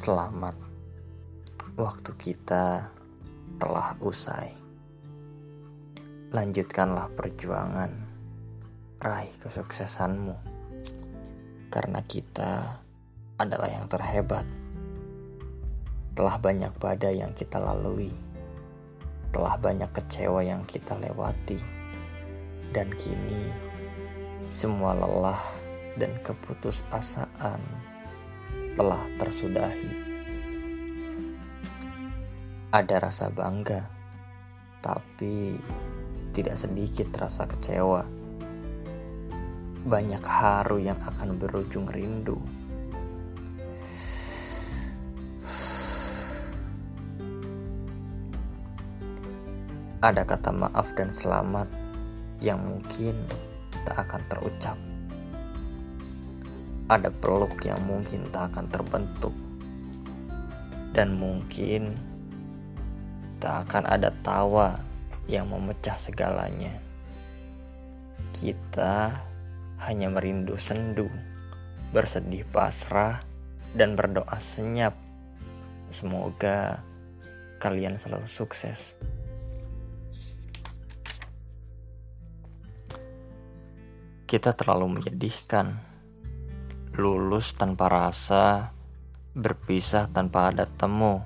Selamat, waktu kita telah usai. Lanjutkanlah perjuangan, raih kesuksesanmu, karena kita adalah yang terhebat. Telah banyak badai yang kita lalui, telah banyak kecewa yang kita lewati, dan kini semua lelah dan keputusasaan telah tersudahi. Ada rasa bangga, tapi tidak sedikit rasa kecewa. Banyak haru yang akan berujung rindu. Ada kata maaf dan selamat yang mungkin tak akan terucap ada peluk yang mungkin tak akan terbentuk, dan mungkin tak akan ada tawa yang memecah segalanya. Kita hanya merindu sendu, bersedih pasrah, dan berdoa senyap. Semoga kalian selalu sukses. Kita terlalu menyedihkan lulus tanpa rasa, berpisah tanpa ada temu.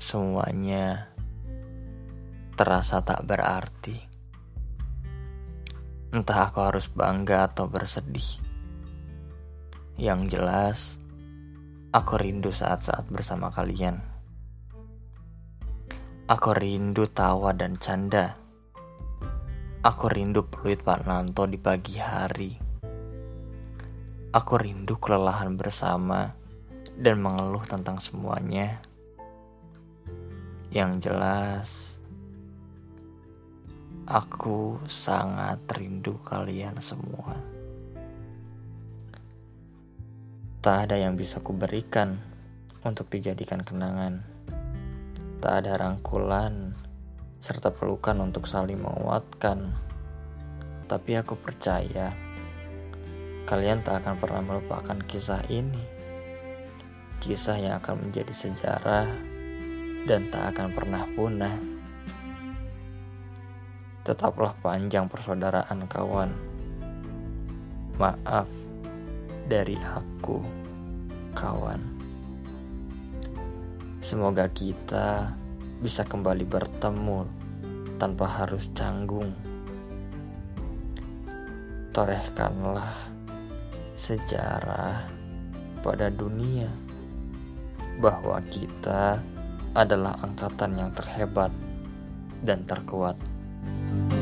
Semuanya terasa tak berarti. Entah aku harus bangga atau bersedih. Yang jelas, aku rindu saat-saat bersama kalian. Aku rindu tawa dan canda Aku rindu peluit Pak Nanto di pagi hari. Aku rindu kelelahan bersama dan mengeluh tentang semuanya. Yang jelas, aku sangat rindu kalian semua. Tak ada yang bisa kuberikan untuk dijadikan kenangan. Tak ada rangkulan serta pelukan untuk saling menguatkan. Tapi aku percaya kalian tak akan pernah melupakan kisah ini. Kisah yang akan menjadi sejarah dan tak akan pernah punah. Tetaplah panjang persaudaraan kawan. Maaf dari aku, kawan. Semoga kita bisa kembali bertemu tanpa harus canggung. Torehkanlah sejarah pada dunia bahwa kita adalah angkatan yang terhebat dan terkuat. thank you